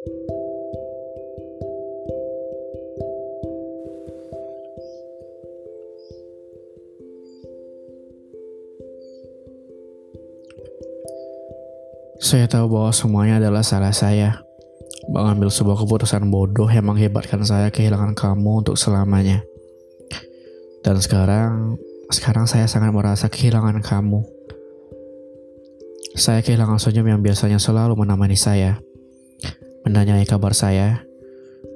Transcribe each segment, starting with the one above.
Saya tahu bahwa semuanya adalah salah saya. Mengambil sebuah keputusan bodoh yang menghebatkan saya kehilangan kamu untuk selamanya. Dan sekarang, sekarang saya sangat merasa kehilangan kamu. Saya kehilangan senyum yang biasanya selalu menemani saya, menanyai kabar saya,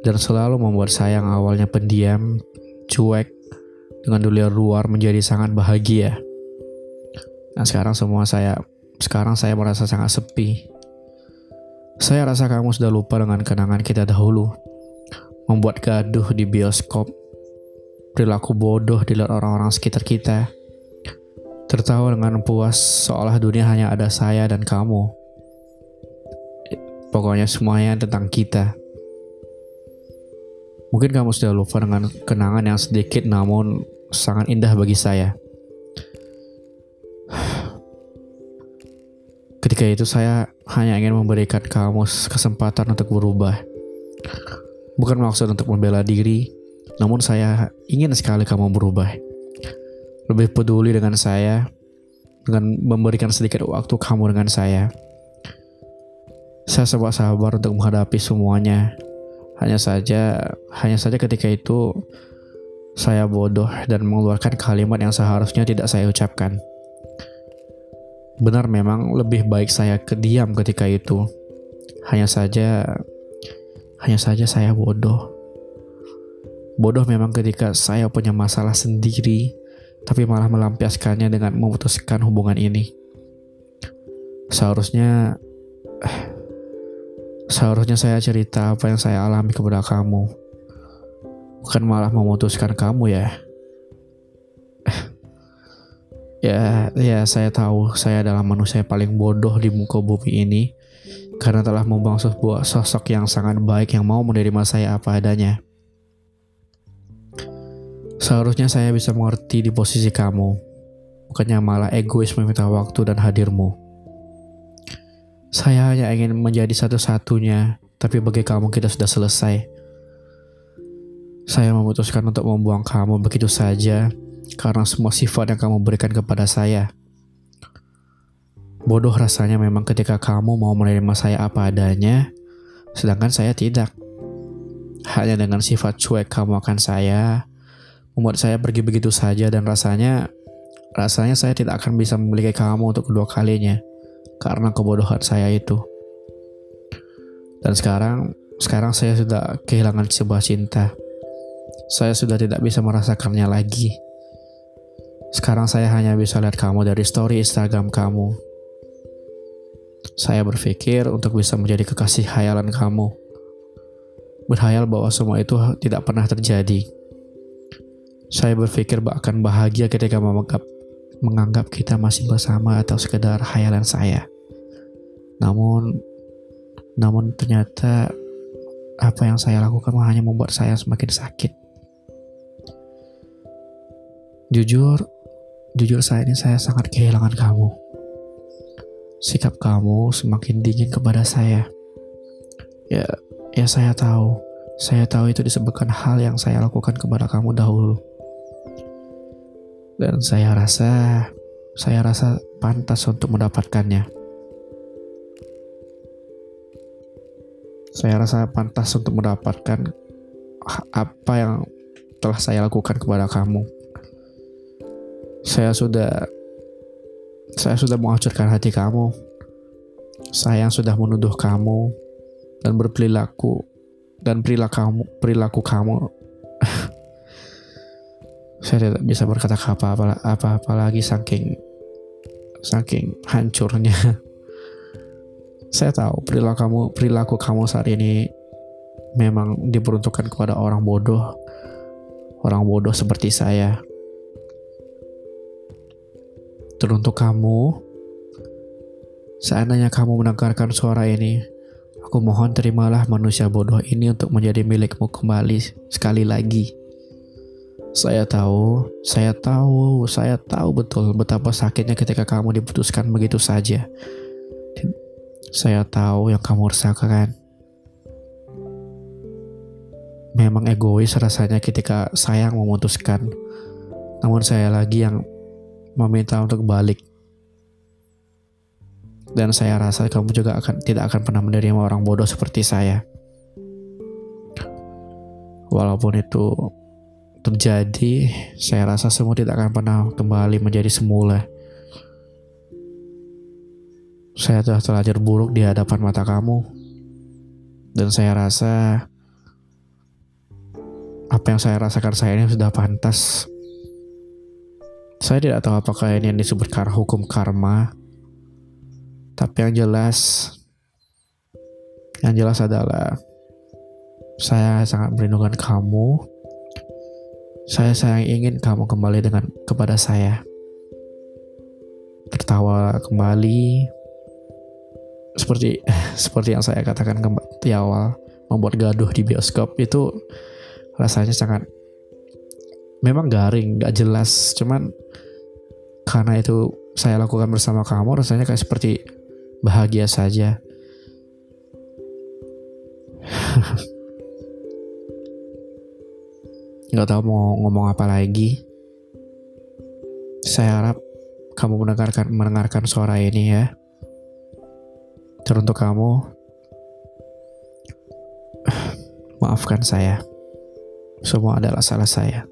dan selalu membuat saya yang awalnya pendiam, cuek, dengan dunia luar menjadi sangat bahagia. Nah sekarang semua saya sekarang saya merasa sangat sepi. Saya rasa kamu sudah lupa dengan kenangan kita dahulu. Membuat gaduh di bioskop. Perilaku bodoh di luar orang-orang sekitar kita. Tertawa dengan puas seolah dunia hanya ada saya dan kamu. Pokoknya semuanya tentang kita. Mungkin kamu sudah lupa dengan kenangan yang sedikit namun sangat indah bagi saya. Ketika itu saya hanya ingin memberikan kamu kesempatan untuk berubah. Bukan maksud untuk membela diri, namun saya ingin sekali kamu berubah. Lebih peduli dengan saya, dengan memberikan sedikit waktu kamu dengan saya. Saya sempat sabar untuk menghadapi semuanya. Hanya saja, hanya saja ketika itu saya bodoh dan mengeluarkan kalimat yang seharusnya tidak saya ucapkan. Benar memang lebih baik saya kediam ketika itu. Hanya saja hanya saja saya bodoh. Bodoh memang ketika saya punya masalah sendiri, tapi malah melampiaskannya dengan memutuskan hubungan ini. Seharusnya seharusnya saya cerita apa yang saya alami kepada kamu. Bukan malah memutuskan kamu ya. Ya, ya saya tahu saya adalah manusia paling bodoh di muka bumi ini karena telah membuang sebuah sosok yang sangat baik yang mau menerima saya apa adanya. Seharusnya saya bisa mengerti di posisi kamu, bukannya malah egois meminta waktu dan hadirmu. Saya hanya ingin menjadi satu-satunya, tapi bagi kamu kita sudah selesai. Saya memutuskan untuk membuang kamu begitu saja karena semua sifat yang kamu berikan kepada saya. Bodoh rasanya memang ketika kamu mau menerima saya apa adanya, sedangkan saya tidak. Hanya dengan sifat cuek kamu akan saya, membuat saya pergi begitu saja dan rasanya, rasanya saya tidak akan bisa memiliki kamu untuk kedua kalinya, karena kebodohan saya itu. Dan sekarang, sekarang saya sudah kehilangan sebuah cinta. Saya sudah tidak bisa merasakannya lagi. Sekarang saya hanya bisa lihat kamu dari story Instagram kamu. Saya berpikir untuk bisa menjadi kekasih hayalan kamu. Berhayal bahwa semua itu tidak pernah terjadi. Saya berpikir bahkan bahagia ketika menganggap, menganggap kita masih bersama atau sekedar hayalan saya. Namun, namun ternyata apa yang saya lakukan hanya membuat saya semakin sakit. Jujur, Jujur saya ini saya sangat kehilangan kamu. Sikap kamu semakin dingin kepada saya. Ya, ya saya tahu. Saya tahu itu disebabkan hal yang saya lakukan kepada kamu dahulu. Dan saya rasa saya rasa pantas untuk mendapatkannya. Saya rasa pantas untuk mendapatkan apa yang telah saya lakukan kepada kamu saya sudah saya sudah menghancurkan hati kamu. Saya yang sudah menuduh kamu dan berperilaku dan perilaku kamu perilaku kamu saya tidak bisa berkata apa-apa apa-apa lagi saking saking hancurnya. saya tahu perilaku kamu perilaku kamu saat ini memang diperuntukkan kepada orang bodoh. Orang bodoh seperti saya. Teruntuk kamu, seandainya kamu mendengarkan suara ini, aku mohon terimalah manusia bodoh ini untuk menjadi milikmu kembali sekali lagi. Saya tahu, saya tahu, saya tahu betul betapa sakitnya ketika kamu diputuskan begitu saja. Saya tahu yang kamu rasakan. memang egois rasanya ketika saya yang memutuskan. Namun saya lagi yang meminta untuk balik. Dan saya rasa kamu juga akan tidak akan pernah menerima orang bodoh seperti saya. Walaupun itu terjadi, saya rasa semua tidak akan pernah kembali menjadi semula. Saya telah terlanjur buruk di hadapan mata kamu. Dan saya rasa apa yang saya rasakan saya ini sudah pantas. Saya tidak tahu apakah ini yang disebut karena hukum karma. Tapi yang jelas, yang jelas adalah saya sangat merindukan kamu. Saya sayang ingin kamu kembali dengan kepada saya. Tertawa kembali seperti seperti yang saya katakan di awal membuat gaduh di bioskop itu rasanya sangat memang garing, gak jelas. Cuman karena itu saya lakukan bersama kamu, rasanya kayak seperti bahagia saja. Gak tahu mau ngomong apa lagi. Saya harap kamu mendengarkan mendengarkan suara ini ya. Teruntuk kamu, maafkan saya. Semua adalah salah saya.